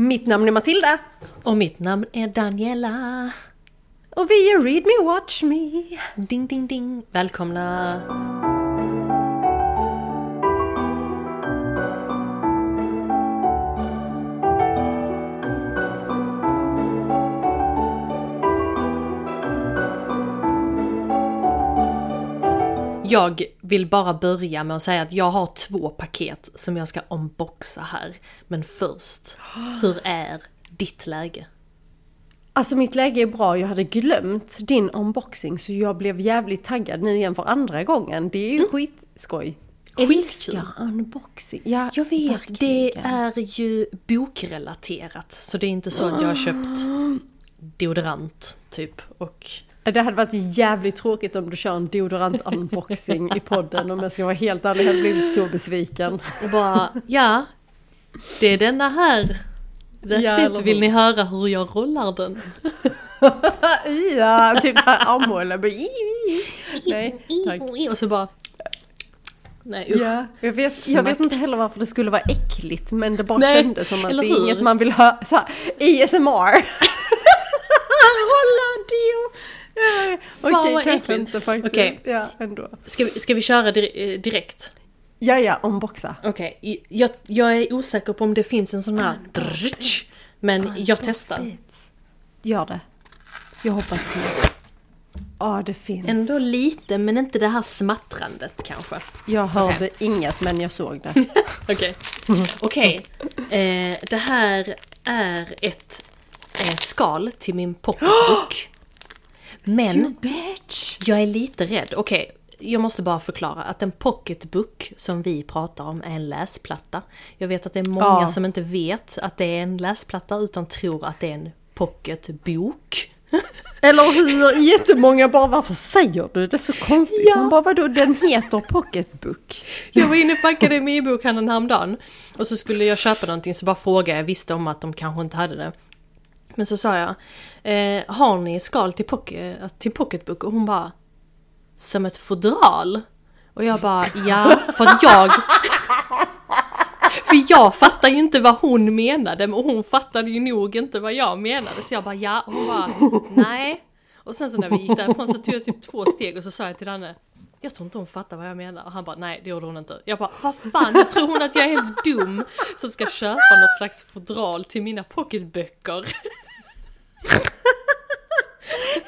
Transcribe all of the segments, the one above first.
Mitt namn är Matilda. Och mitt namn är Daniela. Och vi är Read Me Watch Me. Ding ding ding. Välkomna. Jag vill bara börja med att säga att jag har två paket som jag ska unboxa här. Men först, hur är ditt läge? Alltså mitt läge är bra, jag hade glömt din unboxing så jag blev jävligt taggad nu igen för andra gången. Det är ju skitskoj. Skitkul! Älskar unboxing. Ja, Jag vet, det verkligen. är ju bokrelaterat. Så det är inte så att jag har köpt deodorant, typ. Och Det hade varit jävligt tråkigt om du kör en deodorant unboxing i podden om jag ska vara helt ärlig. Jag hade blivit så besviken. och bara, ja, det är denna här. That's Ja, it, vill ni höra hur jag rollar den? ja, typ armhålan. Nej, tack. Och så bara... Nej usch. Ja, jag vet, jag vet inte heller varför det skulle vara äckligt men det bara Nej, kändes som att det är inget man vill höra. ASMR! Okej, vad kanske inte faktiskt. Okej. Ja, ändå. Ska, vi, ska vi köra dir- eh, direkt? Ja, ja, unboxa. Okej, i- jag, jag är osäker på om det finns en sån här... drrrtsch, Men jag testar. Gör det. Jag hoppas det. Ja, det finns. Ändå lite, men inte det här smattrandet kanske. Jag hörde inget men jag såg det. Okej. Okej. Eh, det här är ett eh, skal till min pocketbook. Men jag är lite rädd. Okej, jag måste bara förklara att en pocketbook som vi pratar om är en läsplatta. Jag vet att det är många Ja. som inte vet att det är en läsplatta utan tror att det är en pocketbok. Eller hur? Jättemånga bara varför säger du det så konstigt? Ja. Man bara vadå den heter pocketbook? Jag var inne på Akademibokhandeln häromdagen och så skulle jag köpa någonting så bara frågade jag, jag visste om att de kanske inte hade det. Men så sa jag, eh, har ni skal till, pocket, eh, till pocketbook? Och hon bara, som ett fodral? Och jag bara, ja, för att jag... För jag fattar ju inte vad hon menade, men hon fattade ju nog inte vad jag menade. Så jag bara, ja, och hon bara, nej. Och sen så när vi gick därifrån så tog jag typ två steg och så sa jag till Danne, jag tror inte hon fattar vad jag menar. Och han bara, nej det gjorde hon inte. Jag bara, vad fan, jag tror hon att jag är helt dum som ska köpa något slags fodral till mina pocketböcker.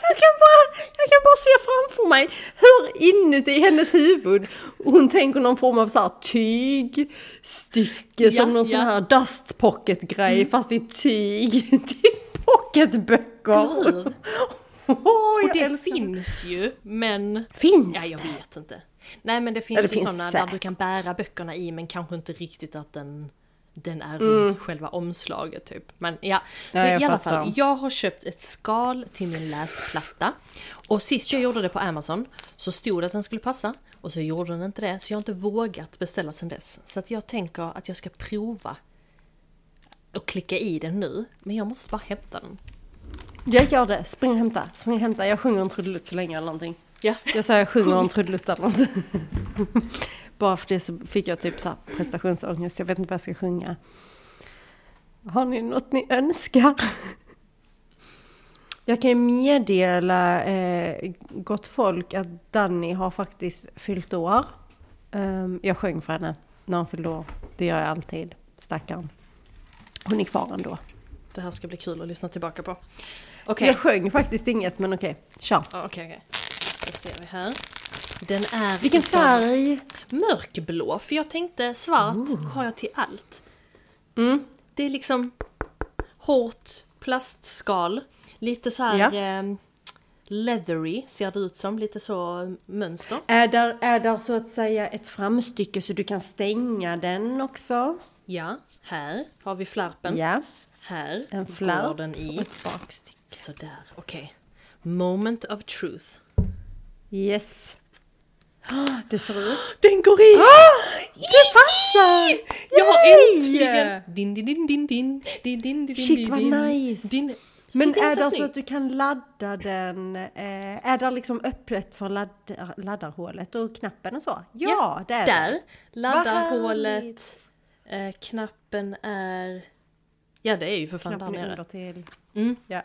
Jag kan, bara, jag kan bara se framför mig hur inuti hennes huvud hon tänker någon form av så här tygstycke Ja, som någon sån ja. här dust pocket grej fast i tyg till pocketböcker. Eller hur? Åh, Och det finns ju, men... Finns Ja, jag det? vet inte. Nej men det finns Ja, det ju finns sådana där säkert. du kan bära böckerna i men kanske inte riktigt att den, den är Mm. runt själva omslaget typ. Men ja, så Ja, jag i alla fall. Jag har köpt ett skal till min läsplatta. Och sist jag gjorde det på Amazon så stod det att den skulle passa. Och så gjorde den inte det. Så jag har inte vågat beställa sen dess. Så att jag tänker att jag ska prova och klicka i den nu. Men jag måste bara hämta den. Jag gör det, spring och hämta, spring och hämta. Jag sjunger en trudelutt så länge eller någonting. Ja. Jag sa jag sjunger en trudelutt eller någonting. Bara för det så fick jag typ så här prestationsångest, jag vet inte vad jag ska sjunga. Har ni något ni önskar? Jag kan ju meddela eh, gott folk att Danny har faktiskt fyllt år. Ehm, jag sjöng för henne när hon fyllde år. Det gör jag alltid, stackarn. Hon är kvar ändå. Det här ska bli kul att lyssna tillbaka på. Okej. Jag sjöng faktiskt inget men okej, kör. Ja, Okej, okej. Då ser vi här. Den är Vilken färg? mörkblå, för jag tänkte svart har jag till allt. Mm. Det är liksom hårt plastskal, lite så här Ja. eh, leathery ser det ut som, lite så mönster. Är där, är där så att säga ett framstycke så du kan stänga den också? Ja, här har vi flärpen. Ja, Här en går den och i. ett bakstycke. Sådär, okej. Moment of truth. Yes. Ah, Det ser ut. Den går i! Det passar! Jag har Yay! äntligen... Din, din, din, din, din, din, din, din, Shit, vad nice. Din. Men är det så att du kan ladda den? Eh, är det liksom öppet för laddar, laddarhålet och knappen och så? Ja, det är Där, det. laddarhålet, eh, knappen är Ja det är ju för fan där Knappen är nere. under till... Mm. Ja.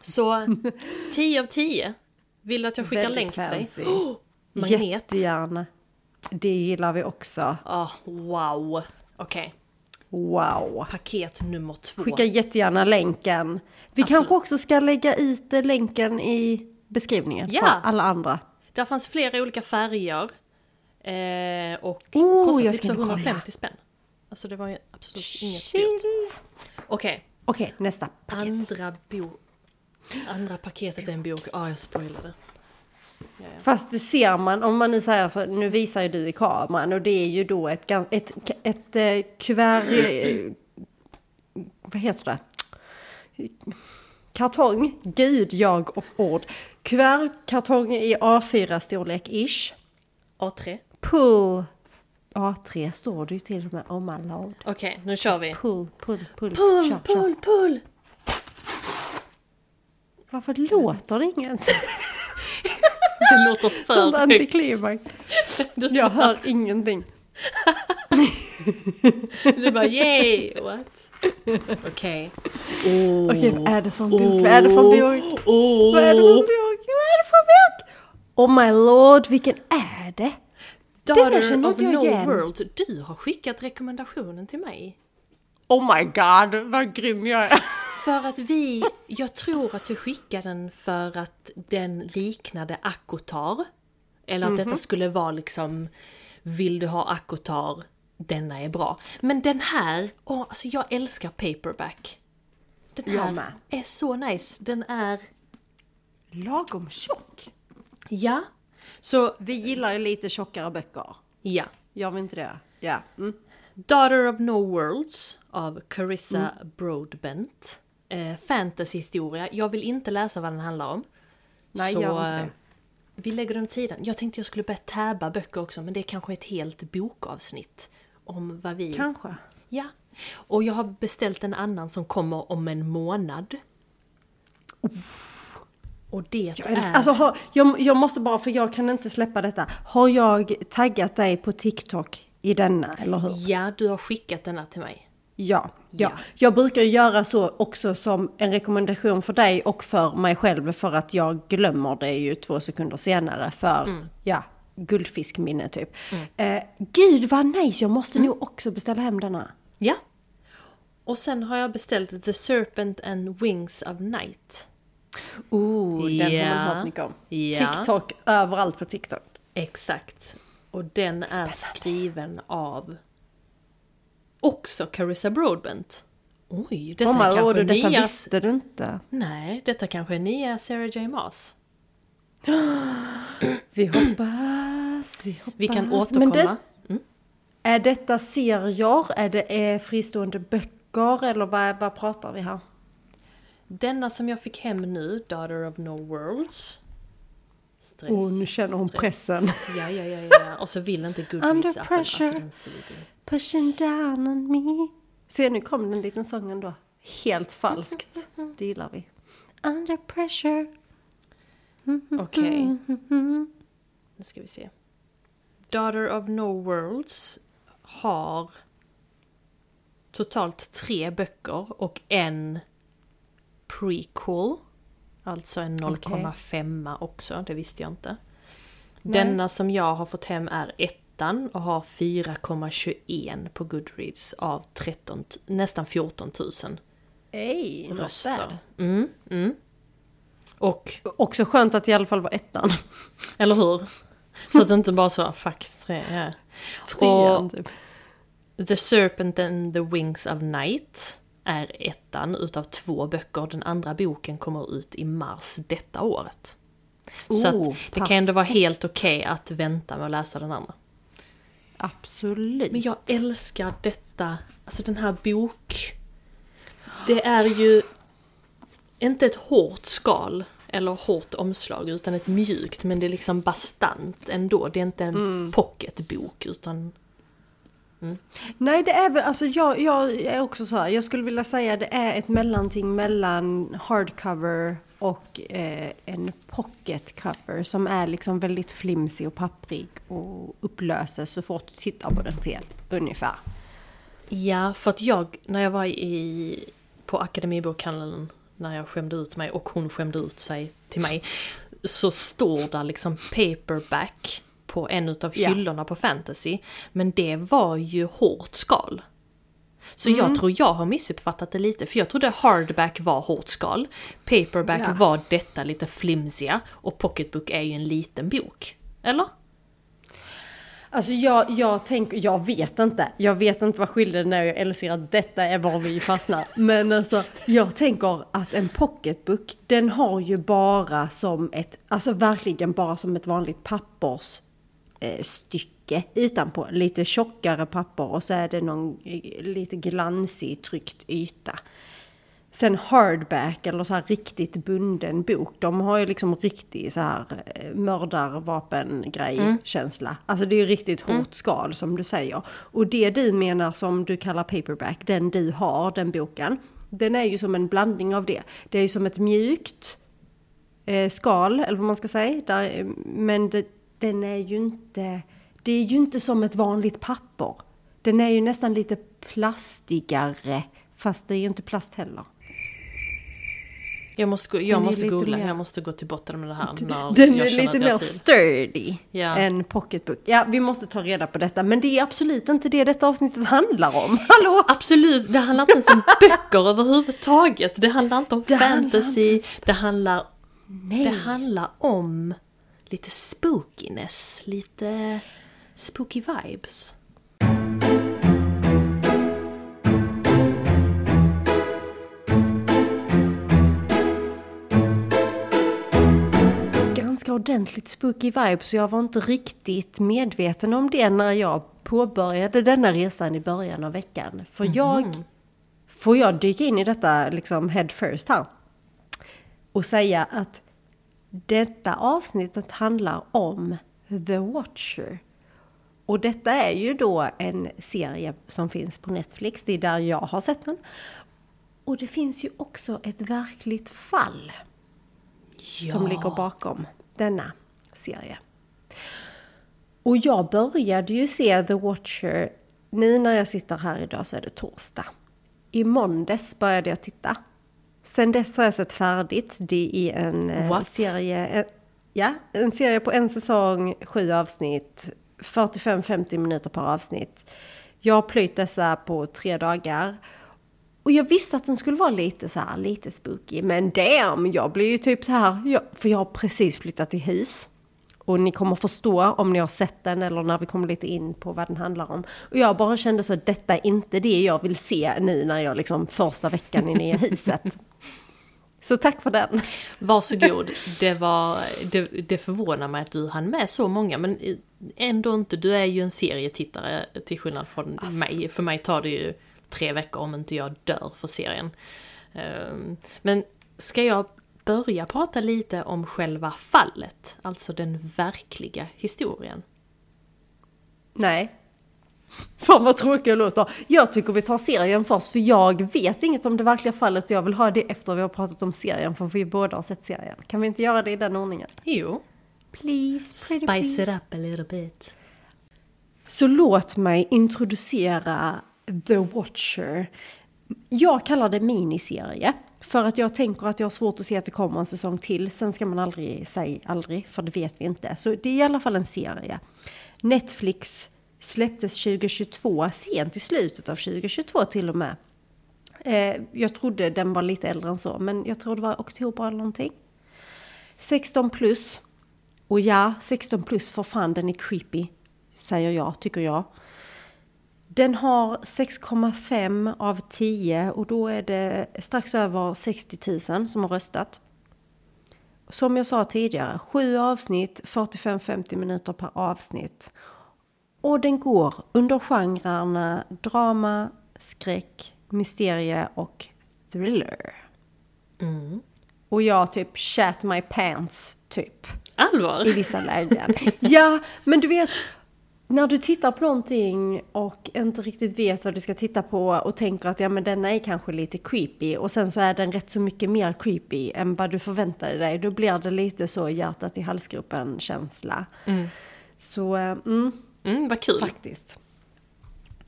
Så 10 av 10. Vill du att jag skickar länk till dig? Oh, magnet. Jättegärna. Det gillar vi också. Ah, wow. Okej, Wow. paket nummer två. Skicka jättegärna länken. Vi Absolut. kanske också ska lägga ut länken i beskrivningen Ja. för alla andra. Där fanns flera olika färger. Eh, och Oh, kostade typ ska så kolla. 150 spänn. Alltså det var ju absolut inget Chill. dyrt. Okej, Okej, nästa paket. andra bok. Andra paketet är en bok. Ah, jag spoilade. Ja, ja. Fast det ser man, om man nu säger, för nu visar ju du i kameran och det är ju då ett, ett, ett, ett kuvert, eh, vad heter det? Kartong, gud, jag och ord. Kuvertkartong i A4-storlek ish. A3. Pull. A3 står det ju till och med, oh my lord. Okej, nu kör vi. Pull, pull, pull. Pull, kör, Kör. pull, pull! Varför låter det inget? Det låter för högt. antiklimax. Jag hör ingenting. Du bara yay, what? Okej. Oh. Okej, vad är det för en bok? Vad är det för en bok? Oh. Vad är det för en bok? Vad är det för en bok? Oh my lord, vilken är det? Daughter of No igen. World. Du har skickat rekommendationen till mig. Oh my god, vad grym jag är. För att vi, jag tror att du skickade den för att den liknade Akotar. Eller att Mhm. detta skulle vara liksom, vill du ha Akotar, denna är bra. Men den här, åh, alltså jag älskar paperback. Den här är så nice. Den är, Lagom tjock. ja. Så, Vi gillar ju lite tjockare böcker. ja. Gör vi inte det? Ja. Mm. Daughter of No Worlds av Carissa Mm. Broadbent. Eh, fantasyhistoria. Jag vill inte läsa vad den handlar om. Nej, så gör inte eh, det. vi lägger den åt sidan. Jag tänkte jag skulle börja tabba böcker också, men det är kanske ett helt bokavsnitt. Om vad vi... Kanske. Ja. Och jag har beställt en annan som kommer om en månad. Och det Jag, är... alltså, har, jag, jag måste bara, för jag kan inte släppa detta. Har jag taggat dig på TikTok i denna, eller hur? Ja, du har skickat denna till mig. Ja, ja. Ja. Jag brukar göra så också som en rekommendation för dig och för mig själv för att jag glömmer det ju två sekunder senare för, ja, guldfiskminne typ. Eh, gud vad nice, jag måste nog också beställa hem denna. Ja. Och sen har jag beställt The Serpent and Wings of Night. Oh, den har man hört mycket om. Ja. TikTok, överallt på TikTok. Exakt. Och den är skriven av också Carissa Broadbent. Oj, detta Oh är kanske lord, detta nya... visste du inte. Nej, detta kanske är nya Sarah J Maas. Vi hoppas, vi hoppas. Vi kan återkomma. det, Mm. är detta serier? Är det är fristående böcker? Eller vad, vad pratar vi här? Denna som jag fick hem nu, Daughter of No Worlds. Stress, Oh, nu känner hon stress. pressen. Ja, ja, ja, ja. Och så vill inte Under Goodreads-appen. Alltså, pressure. suger. Pushing down on me. Se, nu kom den liten sången då. Helt falskt. Det gillar vi. Under pressure. Okej. Nu ska vi se. Daughter of No Worlds har totalt tre böcker och en prequel. Alltså en 0,5 också, det visste jag inte. Denna som jag har fått hem är ettan och har 4,21 på Goodreads av 13, t- nästan 14 000 Ej, röster. Mm, mm. Och Också skönt att i alla fall var ettan. Eller hur? Så att det inte bara så, fuck, tre, ja. Trean typ. The Serpent and the Wings of Night är ettan utav två böcker. Den andra boken kommer ut i mars detta året. Så Oh, att det kan ändå vara helt okej att vänta med att läsa den andra. Absolut. Men jag älskar detta, alltså den här bok... Det är ju inte ett hårt skal eller hårt omslag utan ett mjukt men det är liksom bastant ändå. Det är inte en pocketbok utan... Nej, det är väl, alltså jag, jag är också så här, jag skulle vilja säga det är ett mellanting mellan hardcover och eh, en pocketcover som är liksom väldigt flimsig och papprig och upplöses så fort du tittar på den fel, ungefär. Ja, för att jag, när jag var i på Akademibokhandeln när jag skämde ut mig och hon skämde ut sig till mig. Så står där liksom paperback på en utav Ja. hyllorna på fantasy. Men det var ju hårt skal. Så Mm. jag tror jag har missuppfattat det lite, för jag trodde hardback var hårt skal. Paperback Ja. var detta lite flimsiga och pocketbook är ju en liten bok. Eller? Alltså jag, jag tänker, jag vet inte. Jag vet inte vad skillnaden är. Jag älskar att detta är var vi fastnar. Men alltså, jag tänker att en pocketbook, den har ju bara som ett, alltså verkligen bara som ett vanligt pappers eh, stycke utanpå. Lite tjockare papper och så är det någon eh, lite glansig tryckt yta. Sen hardback eller så här riktigt bunden bok, de har ju liksom riktig så här eh, mördarvapengrej känsla. Alltså det är ju riktigt hårt skal som du säger. Och det du menar som du kallar paperback, den du har, den boken, den är ju som en blandning av det. Det är ju som ett mjukt eh, skal, eller vad man ska säga. Där, men det, den är ju inte, det är ju inte som ett vanligt papper. Den är ju nästan lite plastigare, fast det är ju inte plast heller. Jag måste, Den jag måste googla, mer- jag måste gå till botten med det här när Den jag är lite mer sturdy Ja. än pocketbook. Ja, vi måste ta reda på detta, men det är absolut inte det detta avsnittet handlar om. Hallå! Absolut, det handlar inte ens om böcker överhuvudtaget. Det handlar inte om Det handlar fantasy, det handlar, Nej. det handlar om lite spookiness, lite spooky vibes. ganska ordentligt spooky vibe så jag var inte riktigt medveten om det när jag påbörjade denna resan i början av veckan. För jag, får jag dyka in i detta liksom head first här och säga att detta avsnittet handlar om The Watcher. Och detta är ju då en serie som finns på Netflix, det är där jag har sett den. Och det finns ju också ett verkligt fall som ligger bakom denna serie. Och jag började ju se The Watcher, nu när jag sitter här idag så är det torsdag. I måndags började jag titta. Sen dess har jag sett färdigt. Det är en eh, What? serie, en, ja, en serie på en säsong, sju avsnitt, 45-50 minuter per avsnitt. Jag har plöjt dessa på tre dagar. Och jag visste att den skulle vara lite så här, lite spooky. Men damn, jag blir ju typ så här, jag, för jag har precis flyttat till hus. Och ni kommer förstå om ni har sett den eller när vi kommer lite in på vad den handlar om. Och jag bara kände så att detta är inte det jag vill se nu när jag liksom första veckan i huset. Så tack för den. Varsågod, det, var, det, det förvånar mig att du hann med så många men ändå inte, du är ju en serietittare till skillnad från mig. För mig tar det ju tre veckor om inte jag dör för serien. Ehm, Men ska jag börja prata lite om själva fallet, alltså den verkliga historien? Nej. Fan vad tråkigt jag låter. Jag tycker vi tar serien först för jag vet inget om det verkliga fallet och jag vill ha det efter vi har pratat om serien för vi båda har sett serien. Kan vi inte göra det i den ordningen? Jo, Please, pretty spice it up a little bit. Så låt mig introducera The Watcher. Jag kallar det miniserie. För att jag tänker att jag har svårt att se att det kommer en säsong till. Sen ska man aldrig säga aldrig, för det vet vi inte. Så det är i alla fall en serie. Netflix släpptes 2022, sent i slutet av 2022 till och med. Eh, jag trodde den var lite äldre än så, men jag tror det var oktober eller någonting. 16 plus. Och ja, 16 plus för fan den är creepy. Säger jag, tycker jag. Den har 6,5 av 10 och då är det strax över 60 000 som har röstat. Som jag sa tidigare, sju avsnitt, 45-50 minuter per avsnitt. Och den går under genrerna drama, skräck, mysterie och thriller. Och jag typ shat my pants, typ. Allvar? I vissa lägen. ja, men du vet, när du tittar på någonting och inte riktigt vet vad du ska titta på och tänker att ja men denna är kanske lite creepy och sen så är den rätt så mycket mer creepy än vad du förväntade dig. Då blir det lite så hjärtat i halsgropen känsla. Så, eh, mm, Mm, vad kul. faktiskt.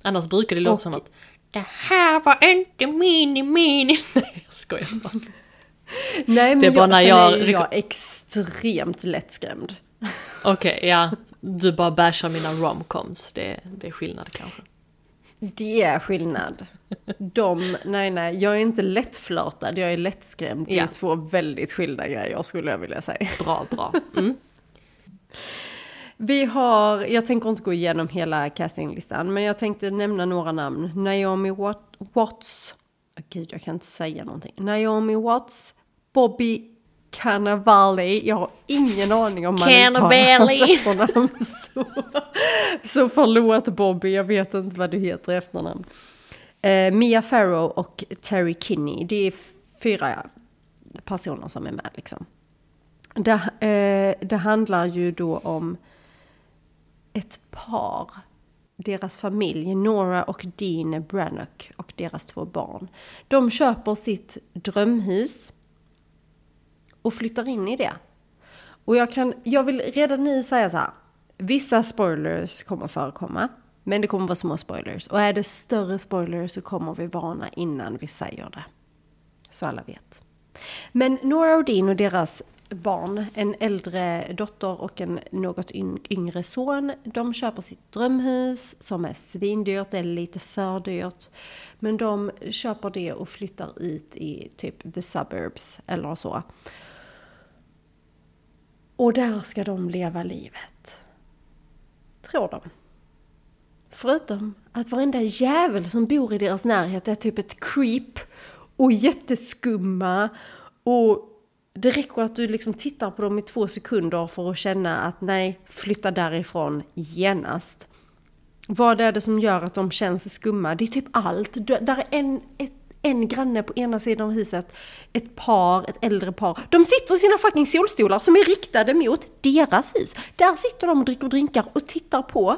Annars brukar det låta som att Det här var inte mini mini. Nej jag skojar bara. Nej men Det är bara jag, när jag- är jag extremt lättskrämd. Okej, ja. Du bara bashar mina romcoms. Det, det är skillnad kanske. Det är skillnad. De, nej nej, jag är inte lättflörtad, jag är lättskrämd. Det är Ja. två väldigt skilda grejer skulle jag vilja säga. Bra, bra. Mm. Vi har, jag tänker inte gå igenom hela castinglistan, men jag tänkte nämna några namn. Naomi Wat- Watts, oh, gud jag kan inte säga någonting. Naomi Watts, Bobby Cannavale, jag har ingen aning om man uttalar hans efternamn så. Så förlåt Bobby, jag vet inte vad du heter i efternamn. Eh, Mia Farrow och Terry Kinney, det är fyra personer som är med liksom. Det, eh, det handlar ju då om ett par, deras familj, Nora och Dean Brannock och deras två barn. De köper sitt drömhus och flyttar in i det. Och jag, kan, jag vill redan nu säga så här, vissa spoilers kommer förekomma, men det kommer vara små spoilers. Och är det större spoilers så kommer vi varna innan vi säger det. Så alla vet. Men Nora och Dean och deras barn, en äldre dotter och en något yngre son, de köper sitt drömhus som är svindyrt, eller lite för dyrt. Men de köper det och flyttar ut i typ the suburbs eller så. Och där ska de leva livet. Tror de. Förutom att varenda jävel som bor i deras närhet är typ ett creep och jätteskumma och det räcker att du liksom tittar på dem i två sekunder för att känna att nej, flytta därifrån genast. Vad är det som gör att de känns skumma? Det är typ allt. Där är en, ett, en granne på ena sidan av huset, ett par, ett äldre par. De sitter i sina fucking solstolar som är riktade mot deras hus. Där sitter de och dricker drinkar och tittar på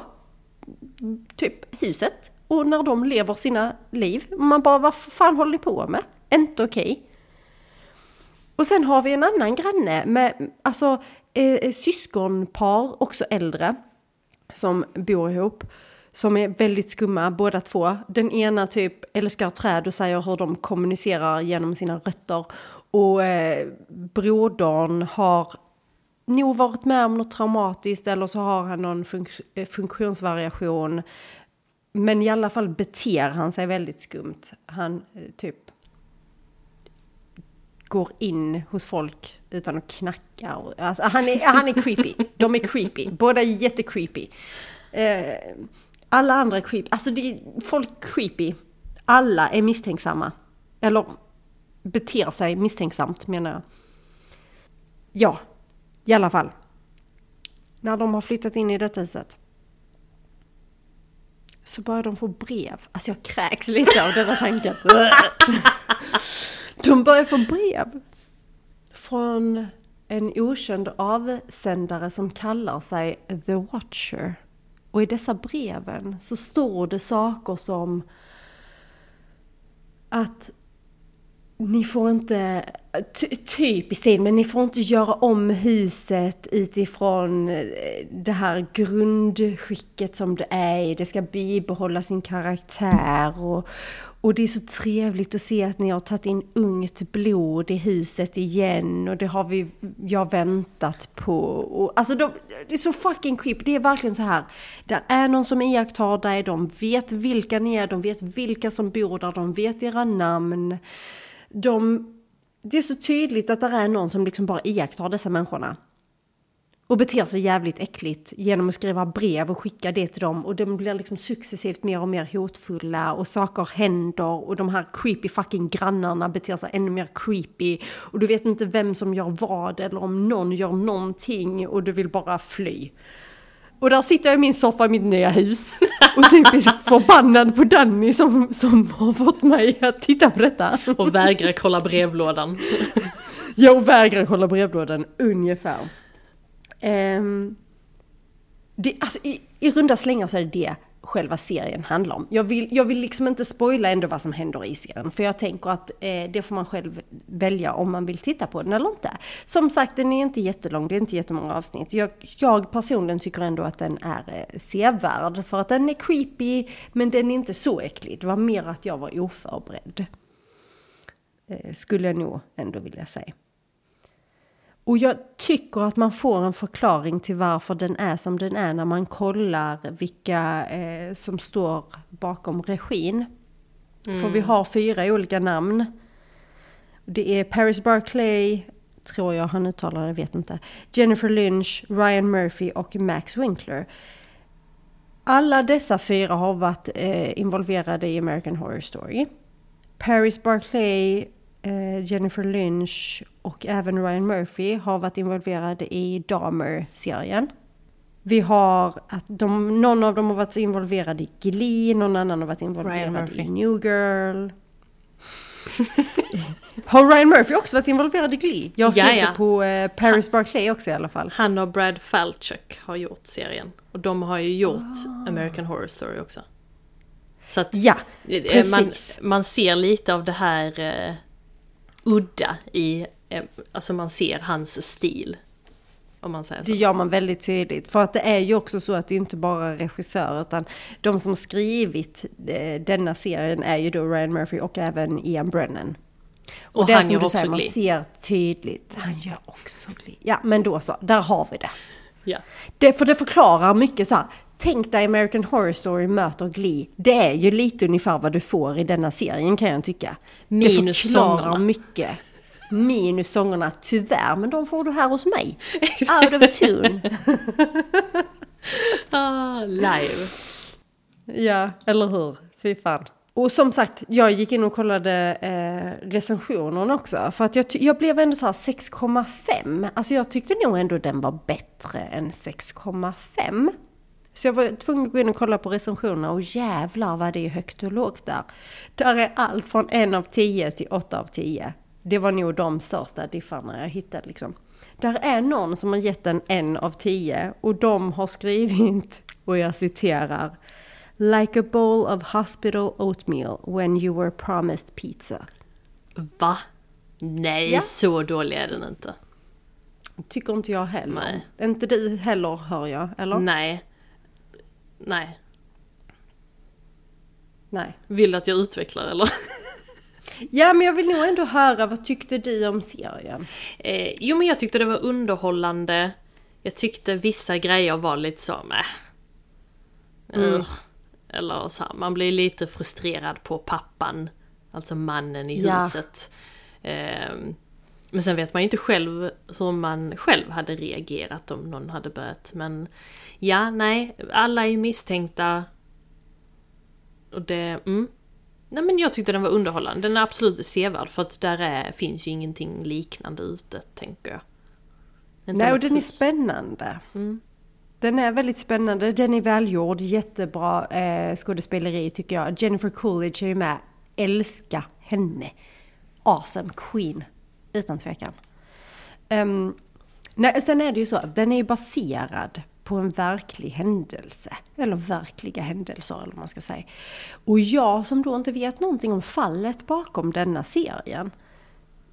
typ huset. Och när de lever sina liv. Man bara, vad fan håller ni på med? Inte okej. Och sen har vi en annan granne med alltså eh, eh, syskonpar, också äldre, som bor ihop. Som är väldigt skumma båda två. Den ena typ älskar träd och säger hur de kommunicerar genom sina rötter. Och eh, brodern har nog varit med om något traumatiskt eller så har han någon funk- eh, funktionsvariation. Men i alla fall beter han sig väldigt skumt. Han eh, typ går in hos folk utan att knacka. Alltså, han, är, han är creepy. De är creepy. Båda är jättecreepy. Eh, alla andra är creepy. Alltså det är folk creepy. Alla är misstänksamma. Eller beter sig misstänksamt menar jag. Ja, i alla fall. När de har flyttat in i detta huset. Så börjar de få brev. Alltså jag kräks lite av denna tanken. De börjar få brev. Från en okänd avsändare som kallar sig The Watcher. Och i dessa breven så står det saker som att ni får inte, ty, typ i stil, men ni får inte göra om huset utifrån eh, det här grundskicket som det är i. Det ska bibehålla sin karaktär och, och det är så trevligt att se att ni har tagit in ungt blod i huset igen och det har vi, jag väntat på. Och, alltså de, det är så fucking creep. det är verkligen så här. Det är någon som iakttar dig, de vet vilka ni är, de vet vilka som bor där, de vet era namn de, det är så tydligt att det är någon som liksom bara iakttar dessa människorna. Och beter sig jävligt äckligt genom att skriva brev och skicka det till dem. Och de blir liksom successivt mer och mer hotfulla och saker händer. Och de här creepy fucking grannarna beter sig ännu mer creepy. Och du vet inte vem som gör vad eller om någon gör någonting och du vill bara fly. Och där sitter jag i min soffa i mitt nya hus och typ är förbannad på Danny som, som har fått mig att titta på detta. Och vägrar kolla brevlådan. Jag vägrar kolla brevlådan ungefär. Um, det, alltså, i, I runda slängar så är det det. själva serien handlar om. Jag vill, jag vill liksom inte spoila ändå vad som händer i serien, för jag tänker att eh, det får man själv välja om man vill titta på den eller inte. Som sagt, den är inte jättelång, det är inte jättemånga avsnitt. Jag, jag personligen tycker ändå att den är eh, sevärd, för att den är creepy, men den är inte så äcklig. Det var mer att jag var oförberedd. Eh, skulle jag nog ändå vilja säga. Och jag tycker att man får en förklaring till varför den är som den är när man kollar vilka eh, som står bakom regin. Mm. För vi har fyra olika namn. Det är Paris Barclay, tror jag han uttalar det, vet inte. Jennifer Lynch, Ryan Murphy och Max Winkler. Alla dessa fyra har varit eh, involverade i American Horror Story. Paris Barclay Jennifer Lynch och även Ryan Murphy har varit involverade i Dahmer-serien. Vi har att de, någon av dem har varit involverad i Glee, någon annan har varit involverad i New Girl. har Ryan Murphy också varit involverad i Glee? Jag skrev det på eh, Paris han, Barclay också i alla fall. Han och Brad Falchuk har gjort serien. Och de har ju gjort oh. American Horror Story också. Så att ja, eh, man, man ser lite av det här eh, udda i, eh, alltså man ser hans stil. Om man säger så. Det gör man väldigt tydligt. För att det är ju också så att det är inte bara regissör utan de som skrivit eh, denna serien är ju då Ryan Murphy och även Ian Brennan. Och, och det han som gör du säger, man ser tydligt. Han gör också Glee. Ja men då så, där har vi det. Ja. Det, för det förklarar mycket så här. Tänk dig American Horror Story möter Glee. Det är ju lite ungefär vad du får i denna serien kan jag tycka. Minus det förklarar mycket. Minus sångerna, tyvärr. Men de får du här hos mig. Out of tune. ah, live. Ja, eller hur? Fy fan. Och som sagt, jag gick in och kollade eh, recensionerna också. För att jag, jag blev ändå så här 6,5. Alltså jag tyckte nog ändå den var bättre än 6,5. Så jag var tvungen att gå in och kolla på recensionerna och jävlar vad det är högt och lågt där. Där är allt från en av tio till åtta av tio. Det var nog de största diffarna jag hittade liksom. Där är någon som har gett en en av tio och de har skrivit, och jag citerar, Like a bowl of hospital oatmeal when you were promised pizza. Va? Nej, ja. så dålig är den inte. Tycker inte jag heller. Nej. Inte du heller hör jag, eller? Nej. Nej. Nej. Vill du att jag utvecklar eller? Ja men jag vill nog ändå höra, vad tyckte du om serien? Eh, jo men jag tyckte det var underhållande. Jag tyckte vissa grejer var lite så med. Mm. Eller så här, man blir lite frustrerad på pappan. Alltså mannen i ja. huset. Eh, men sen vet man ju inte själv hur man själv hade reagerat om någon hade börjat. Men ja, nej, alla är misstänkta. Och det, mm. Nej men jag tyckte den var underhållande. Den är absolut sevärd för att där är, finns ju ingenting liknande ute, tänker jag. Inte nej, och den är spännande. Mm. Den är väldigt spännande, den är välgjord, jättebra eh, skådespeleri tycker jag. Jennifer Coolidge är ju med, älska henne. Awesome queen utan tvekan. Um, nej, sen är det ju så att den är baserad på en verklig händelse. Eller verkliga händelser eller vad man ska säga. Och jag som då inte vet någonting om fallet bakom denna serien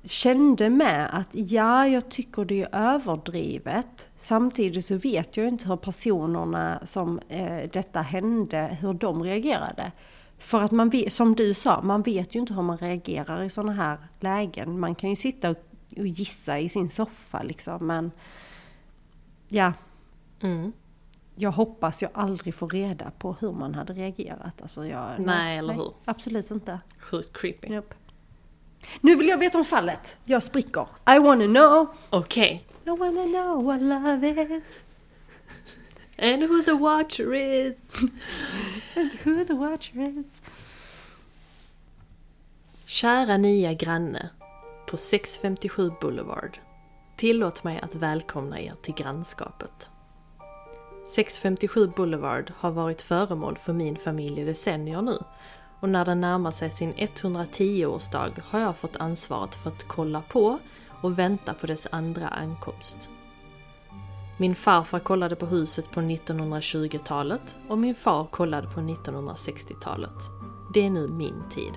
kände med att ja, jag tycker det är överdrivet. Samtidigt så vet jag inte hur personerna som eh, detta hände, hur de reagerade. För att man vet, som du sa, man vet ju inte hur man reagerar i sådana här lägen. Man kan ju sitta och, och gissa i sin soffa liksom, men ja. Mm. Jag hoppas jag aldrig får reda på hur man hade reagerat. Alltså jag, nej, nej eller hur? Absolut inte. Sjukt creepy. Yep. Nu vill jag veta om fallet. Jag spricker. I wanna know. Okej. Okay. I wanna know what love is. And who the watcher is. And who the watcher is. Kära nya granne på 657 Boulevard. Tillåt mig att välkomna er till grannskapet. 657 Boulevard har varit föremål för min familj i decennier nu och när den närmar sig sin 110-årsdag har jag fått ansvaret för att kolla på och vänta på dess andra ankomst. Min farfar kollade på huset på 1920-talet och min far kollade på 1960-talet. Det är nu min tid.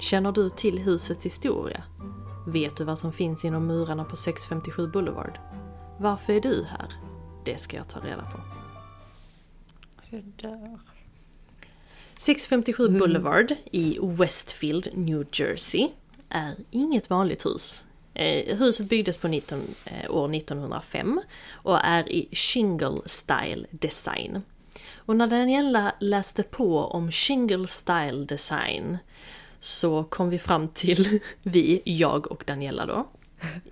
Känner du till husets historia? Vet du vad som finns inom murarna på 657 Boulevard? Varför är du här? Det ska jag ta reda på. Så dör. 657 Boulevard i Westfield, New Jersey är inget vanligt hus. Eh, huset byggdes på 19, eh, år 1905 och är i shingle style design. Och när Daniela läste på om shingle style design så kom vi fram till, vi, jag och Daniela då,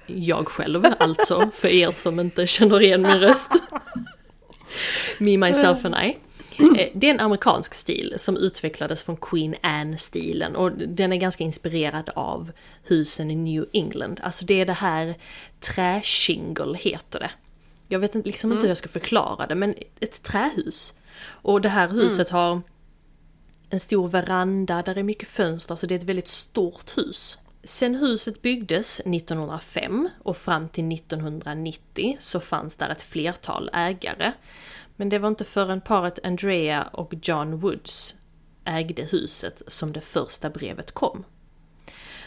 jag själv alltså, för er som inte känner igen min röst. Me, myself and I. Eh, Det är en amerikansk stil som utvecklades från Queen Anne-stilen och den är ganska inspirerad av husen i New England. Alltså det är det här träshingle heter det. Jag vet liksom inte hur jag ska förklara det men ett trähus. Och det här huset har en stor veranda, där är mycket fönster, så det är ett väldigt stort hus. Sen huset byggdes 1905 och fram till 1990 så fanns där ett flertal ägare. Men det var inte förrän paret Andrea och John Woods ägde huset som det första brevet kom.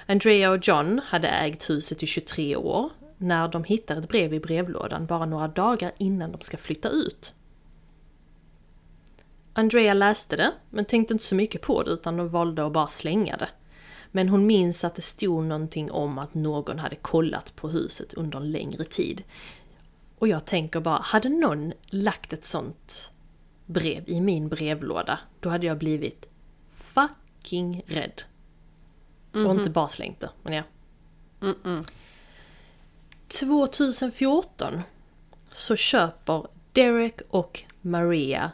Andrea och John hade ägt huset i 23 år när de hittar ett brev i brevlådan bara några dagar innan de ska flytta ut. Andrea läste det, men tänkte inte så mycket på det utan de valde att bara slänga det. Men hon minns att det stod någonting om att någon hade kollat på huset under en längre tid. Och jag tänker bara, hade någon lagt ett sånt brev i min brevlåda, då hade jag blivit fucking rädd. Och inte bara slängt det, men ja. Mm-mm. 2014 så köper Derek och Maria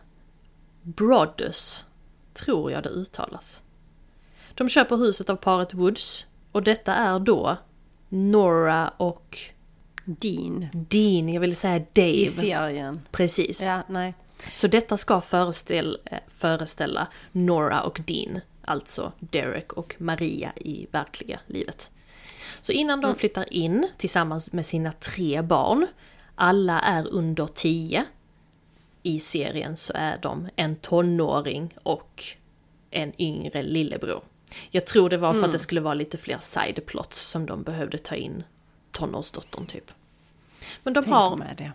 Brothers, tror jag det uttalas. De köper huset av paret Woods och detta är då Nora och Dean. Dean, jag ville säga I Dave. serien. Precis. Ja, nej. Så detta ska föreställa, eh, föreställa Nora och Dean, alltså Derek och Maria i verkliga livet. Så innan de flyttar in tillsammans med sina tre barn, alla är under 10. I serien så är de en tonåring och en yngre lillebror. Jag tror det var för att det skulle vara lite fler sideplots som de behövde ta in tonårsdottern typ. Men de Tänk har med det.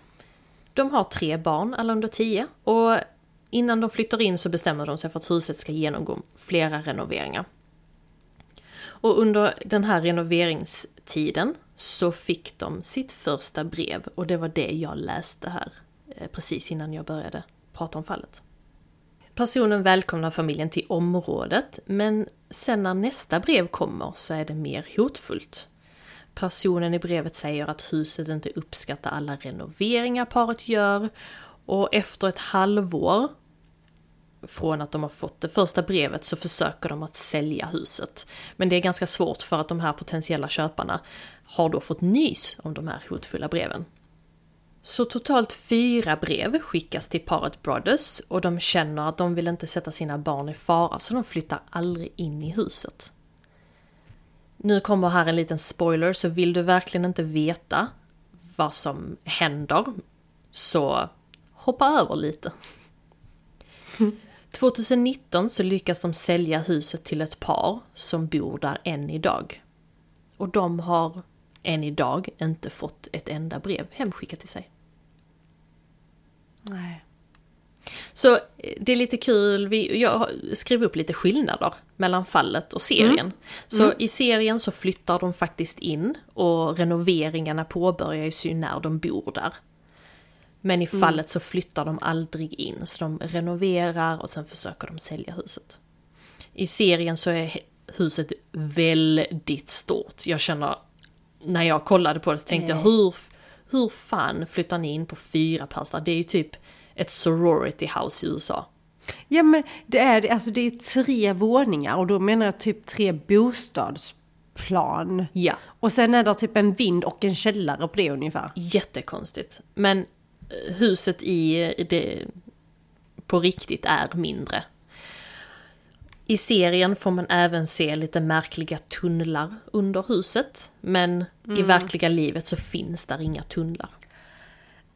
de har tre barn, alla under tio. Och innan de flyttar in så bestämmer de sig för att huset ska genomgå flera renoveringar. Och under den här renoveringstiden så fick de sitt första brev och det var det jag läste här eh, precis innan jag började prata om fallet. Personen välkomnar familjen till området men sen när nästa brev kommer så är det mer hotfullt. Personen i brevet säger att huset inte uppskattar alla renoveringar paret gör och efter ett halvår från att de har fått det första brevet så försöker de att sälja huset. Men det är ganska svårt för att de här potentiella köparna har då fått nys om de här hotfulla breven. Så totalt fyra brev skickas till paret Brothers och de känner att de vill inte sätta sina barn i fara så de flyttar aldrig in i huset. Nu kommer här en liten spoiler, så vill du verkligen inte veta vad som händer så hoppa över lite. 2019 så lyckas de sälja huset till ett par som bor där än idag. Och de har än idag inte fått ett enda brev hemskickat till sig. Nej. Så eh, det är lite kul, vi, jag skrev upp lite skillnader mellan fallet och serien. Så i serien så flyttar de faktiskt in och renoveringarna påbörjas ju när de bor där. Men i fallet så flyttar de aldrig in, så de renoverar och sen försöker de sälja huset. I serien så är huset väldigt stort. Jag känner, när jag kollade på det så tänkte jag hur, hur fan flyttar ni in på fyra pers där? Det är ju typ ett sorority house i USA. Ja men det är alltså det är tre våningar och då menar jag typ tre bostadsplan. Ja, Och sen är det typ en vind och en källare på det ungefär. jättekonstigt. Men eh, huset i det på riktigt är mindre. I serien får man även se lite märkliga tunnlar under huset. Men i verkliga livet så finns där inga tunnlar.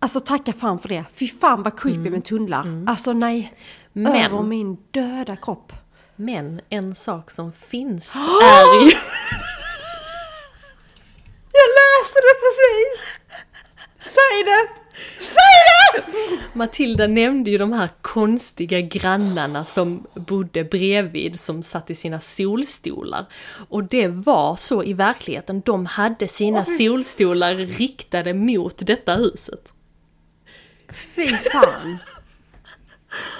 Alltså tacka fan för det. Fy fan vad creepy med tunnlar. Alltså nej. Men- Över min döda kropp. Men en sak som finns är ju... Jag läste det precis! Säg det! Säg det! Matilda nämnde ju de här konstiga grannarna som bodde bredvid som satt i sina solstolar. Och det var så i verkligheten, de hade sina solstolar riktade mot detta huset. Fy fan.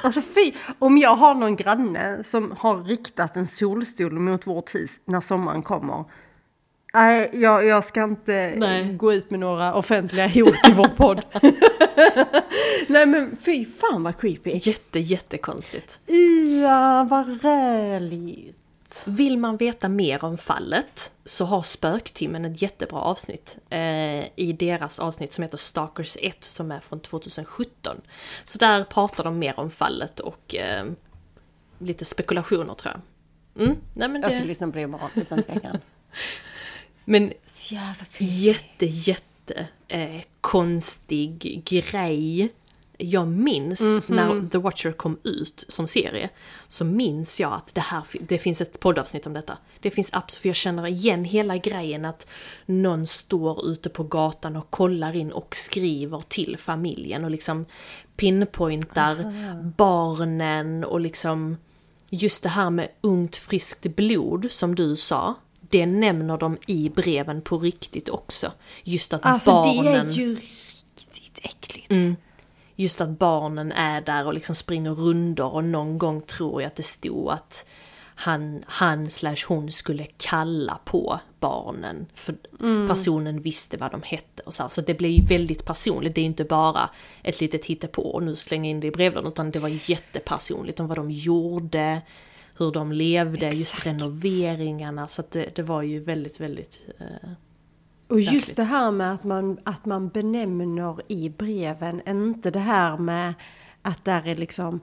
Alltså fy, om jag har någon granne som har riktat en solstol mot vårt hus när sommaren kommer. Nej, jag, jag ska inte Nej. gå ut med några offentliga hot i vår podd. Nej men fy fan vad creepy. Jätte, jättekonstigt. Ja, vad räligt. Vill man veta mer om fallet så har Spöktimmen ett jättebra avsnitt eh, i deras avsnitt som heter Stalkers 1 som är från 2017. Så där pratar de mer om fallet och eh, lite spekulationer tror jag. Mm, nej men Jag ska det, lyssna på det imorgon utan tvekan. men jätte, jätte eh, konstig grej. Jag minns när The Watcher kom ut som serie, så minns jag att det här, det finns ett poddavsnitt om detta. Det finns absolut, för jag känner igen hela grejen att någon står ute på gatan och kollar in och skriver till familjen och liksom pinpointar barnen och liksom just det här med ungt friskt blod som du sa. Det nämner de i breven på riktigt också. Just att Alltså barnen... det är ju riktigt äckligt. Just att barnen är där och liksom springer rundor och någon gång tror jag att det stod att han, han slash hon skulle kalla på barnen. För personen visste vad de hette och så här. Så det blev ju väldigt personligt. Det är inte bara ett litet hittepå och nu slänga in det i brevlådan. Utan det var jättepersonligt om vad de gjorde, hur de levde, just Exakt. renoveringarna. Så det, det var ju väldigt, väldigt... Eh, Och just Verkligt. det här med att man, att man benämner i breven, inte det här med att där är liksom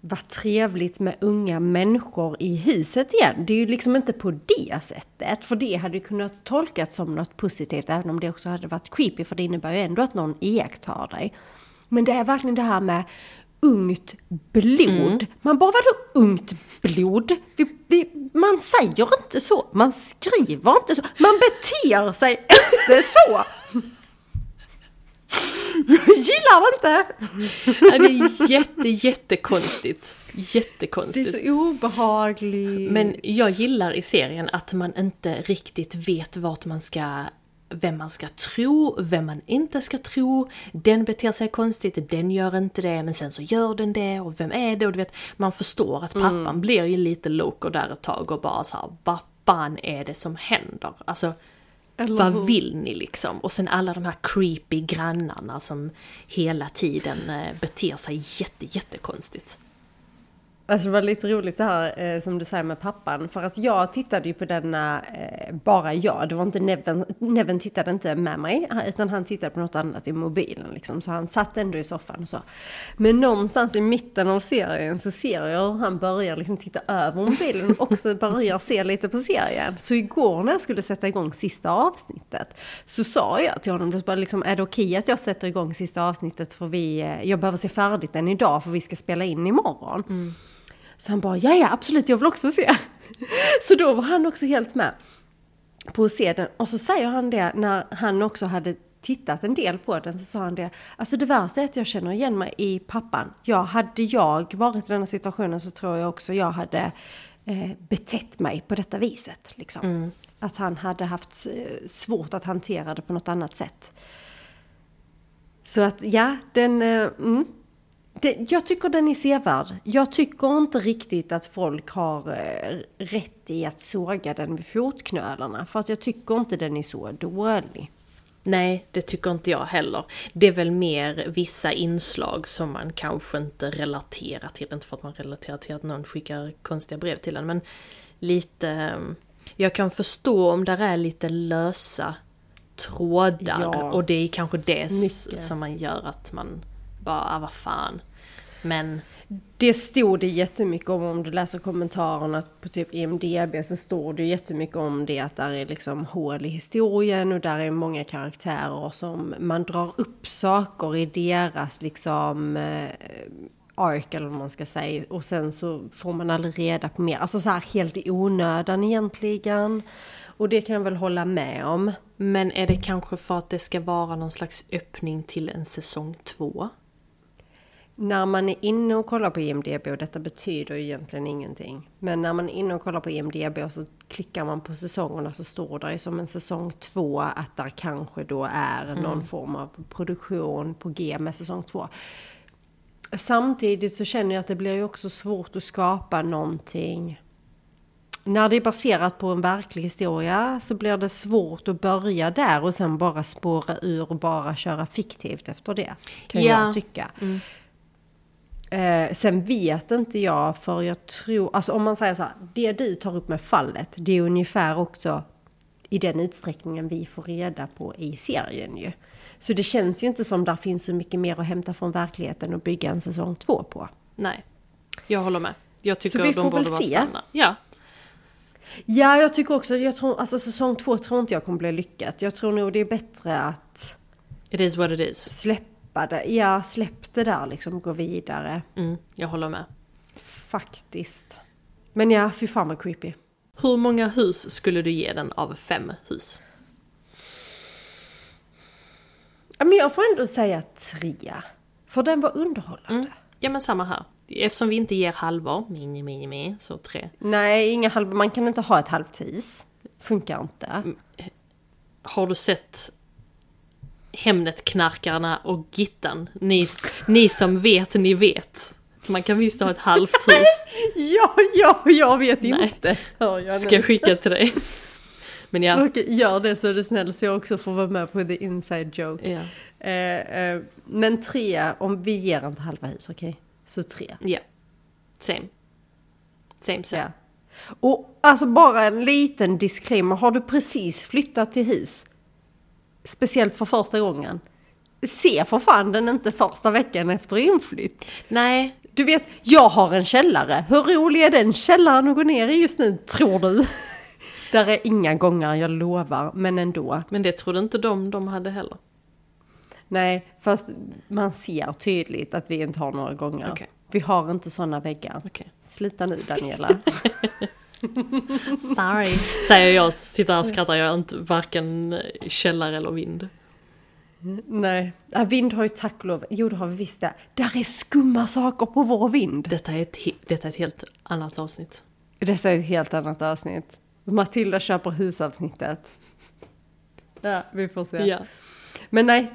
vad trevligt med unga människor i huset igen. Det är ju liksom inte på det sättet, för det hade ju kunnat tolkas som något positivt, även om det också hade varit creepy, för det innebär ju ändå att någon iakttar dig. Men det är verkligen det här med ungt blod. Man bara, vadå ungt blod? Vi, vi, man säger inte så, man skriver inte så, man beter sig inte så! Jag gillar inte! ja, det är jätte, jättekonstigt. Det är Jättekonstigt. så obehagligt. Men jag gillar i serien att man inte riktigt vet vart man ska vem man ska tro, vem man inte ska tro. Den beter sig konstigt, den gör inte det, men sen så gör den det och vem är det? Och du vet, man förstår att pappan blir ju lite loco där ett tag och bara så här, vad fan är det som händer? Alltså, Eller vad vill ni liksom? Och sen alla de här creepy grannarna som hela tiden eh, beter sig jätte, jättekonstigt. Alltså det var lite roligt det här eh, som du säger med pappan. För att jag tittade ju på denna, eh, bara jag. Det var inte Neven, Neven tittade inte med mig. Eh, utan han tittade på något annat i mobilen liksom. Så han satt ändå i soffan och så. Men någonstans i mitten av serien så ser jag hur han börjar liksom titta över mobilen och också börjar se lite på serien. Så igår när jag skulle sätta igång sista avsnittet så sa jag till honom, bara liksom, är det okej att jag sätter igång sista avsnittet för vi, eh, jag behöver se färdigt den idag för vi ska spela in imorgon. Mm. Så han bara, ja ja absolut jag vill också se. Så då var han också helt med på att se den. Och så säger han det när han också hade tittat en del på den så sa han det. Alltså det värsta är att jag känner igen mig i pappan. Ja, hade jag varit i den här situationen så tror jag också jag hade eh, betett mig på detta viset. Liksom. Att han hade haft eh, svårt att hantera det på något annat sätt. Så att ja, den... Eh, mm. Det, jag tycker den är sevärd. Jag tycker inte riktigt att folk har eh, rätt i att såga den vid fotknölarna. För att jag tycker inte den är så dålig. Nej, det tycker inte jag heller. Det är väl mer vissa inslag som man kanske inte relaterar till. Inte för att man relaterar till att någon skickar konstiga brev till en, men lite... eh, Jag kan förstå om där är lite lösa trådar Ja. och det är kanske det Mycket. som man gör att man bara, ah, vad fan. Men Det stod det jättemycket om, om du läser kommentarerna på typ IMDB så står det jättemycket om det att där är liksom hål i historien och där är många karaktärer som man drar upp saker i deras liksom eh, ark eller vad man ska säga och sen så får man aldrig reda på mer. Alltså så här helt i onödan egentligen. Och det kan jag väl hålla med om. Men är det kanske för att det ska vara någon slags öppning till en säsong två? När man är inne och kollar på IMDB, och detta betyder ju egentligen ingenting, men när man är inne och kollar på IMDB och så klickar man på säsongerna så står det ju som en säsong två att där kanske då är någon form av produktion på G med säsong två. Samtidigt så känner jag att det blir ju också svårt att skapa någonting när det är baserat på en verklig historia så blir det svårt att börja där och sen bara spåra ur och bara köra fiktivt efter det. Kan Ja. jag tycka. Eh, sen vet inte jag, för jag tror, alltså om man säger så här, det du tar upp med fallet, det är ungefär också i den utsträckningen vi får reda på i serien ju. Så det känns ju inte som där finns så mycket mer att hämta från verkligheten och bygga en säsong två på. Nej, jag håller med. Jag tycker vi de får borde väl vara se. stanna. Ja, Ja, jag tycker också, jag tror, alltså säsong två tror inte jag kommer bli lyckat. Jag tror nog det är bättre att it is what it is. Släppa det. Ja, släpp det där liksom, gå vidare. Mm, jag håller med. Faktiskt. Men ja, fy fan vad creepy. Hur många hus skulle du ge den av fem hus? Men jag får ändå säga tre. För den var underhållande. Ja men samma här. Eftersom vi inte ger halvor, mini, mini, mini, så tre. Nej, inga halv, man kan inte ha ett halvt hus. Funkar inte. Har du sett Hemnet-knarkarna och Gittan? Ni, ni som vet, ni vet. Man kan visst ha ett halvt hus. Ja, ja, jag vet Nej. inte. Hör jag Ska jag skicka till dig. Men ja. Okej, gör det så är det snäll så jag också får vara med på the inside joke. Ja. Eh, eh, men tre, om vi ger inte halva hus, okej? Så tre. ja. Same. Same, same. Ja. Och alltså bara en liten disclaimer, har du precis flyttat till hus, speciellt för första gången, se för fan den inte första veckan efter inflytt. Nej, Du vet, jag har en källare. Hur rolig är den källaren att gå ner i just nu, tror du? Där är inga gångar, jag lovar, men ändå. men det trodde inte de de hade heller. Nej, fast man ser tydligt att vi inte har några gånger. Okej. Vi har inte sådana väggar. Okej. Sluta nu Daniela. Sorry. Säger jag, sitter här och skrattar, jag är inte varken källare eller vind. Nej, vind har ju tack och lov, jo det har vi visst det. Där är skumma saker på vår vind. Detta är ett, detta är ett helt annat avsnitt. Detta är ett helt annat avsnitt. Matilda köper husavsnittet. Ja, vi får se. Ja. Men nej,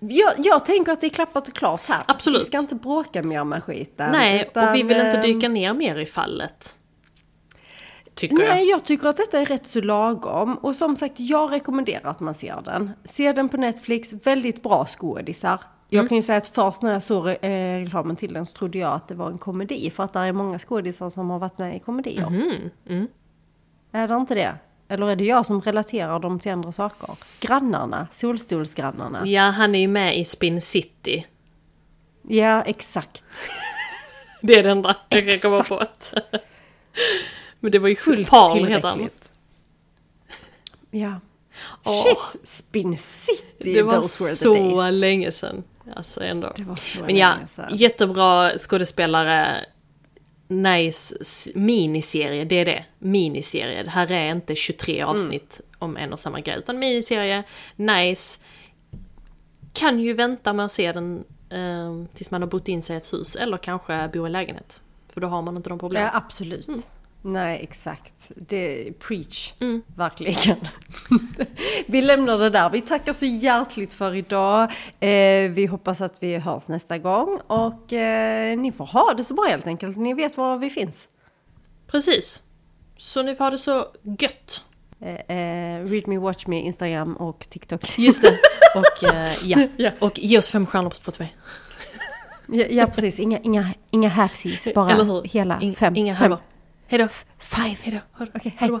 jag, jag tänker att det är klappat och klart här. Absolut. Vi ska inte bråka mer med skiten. Nej, utan, och vi vill inte ehm, dyka ner mer i fallet. Tycker Nej, jag. jag tycker att detta är rätt så lagom. Och som sagt, jag rekommenderar att man ser den. Se den på Netflix, väldigt bra skådisar. Jag Mm. kan ju säga att först när jag såg eh, reklamen till den så trodde jag att det var en komedi. För att det är många skådisar som har varit med i komedier. Mm, mm. Är det inte det? Eller är det jag som relaterar dem till andra saker? Grannarna, solstolsgrannarna. Ja, han är ju med i Spin City. Ja, exakt. Det är det enda jag kan komma på. Men det var ju Fullt Paul tillräckligt. Ja. Åh. Shit, Spin City, Det var så länge sedan. Alltså ändå. Det var så Men ja, länge sedan. jättebra skådespelare. Nice miniserie, det är det. Miniserie. Det här är inte 23 avsnitt om en och samma grej. Utan miniserie, nice. Kan ju vänta med att se den eh, tills man har bott in sig i ett hus. Eller kanske bo i lägenhet. För då har man inte de problemen. Ja, absolut. Nej, exakt. Det är preach, Mm. verkligen. vi lämnar det där. Vi tackar så hjärtligt för idag. Eh, vi hoppas att vi hörs nästa gång och eh, ni får ha det så bra helt enkelt. Ni vet var vi finns. Precis. Så ni får ha det så gött. Eh, eh, read me, watch me, Instagram och TikTok. Just det. Och eh, ja. Ja. Och ge oss fem stjärnor på Spotify. ja, ja, precis. Inga, inga, inga halvsis, bara hela In- fem. Inga halvor. Hejdå. Five. Hejdå. Ha det Okej, ha det hej. bra.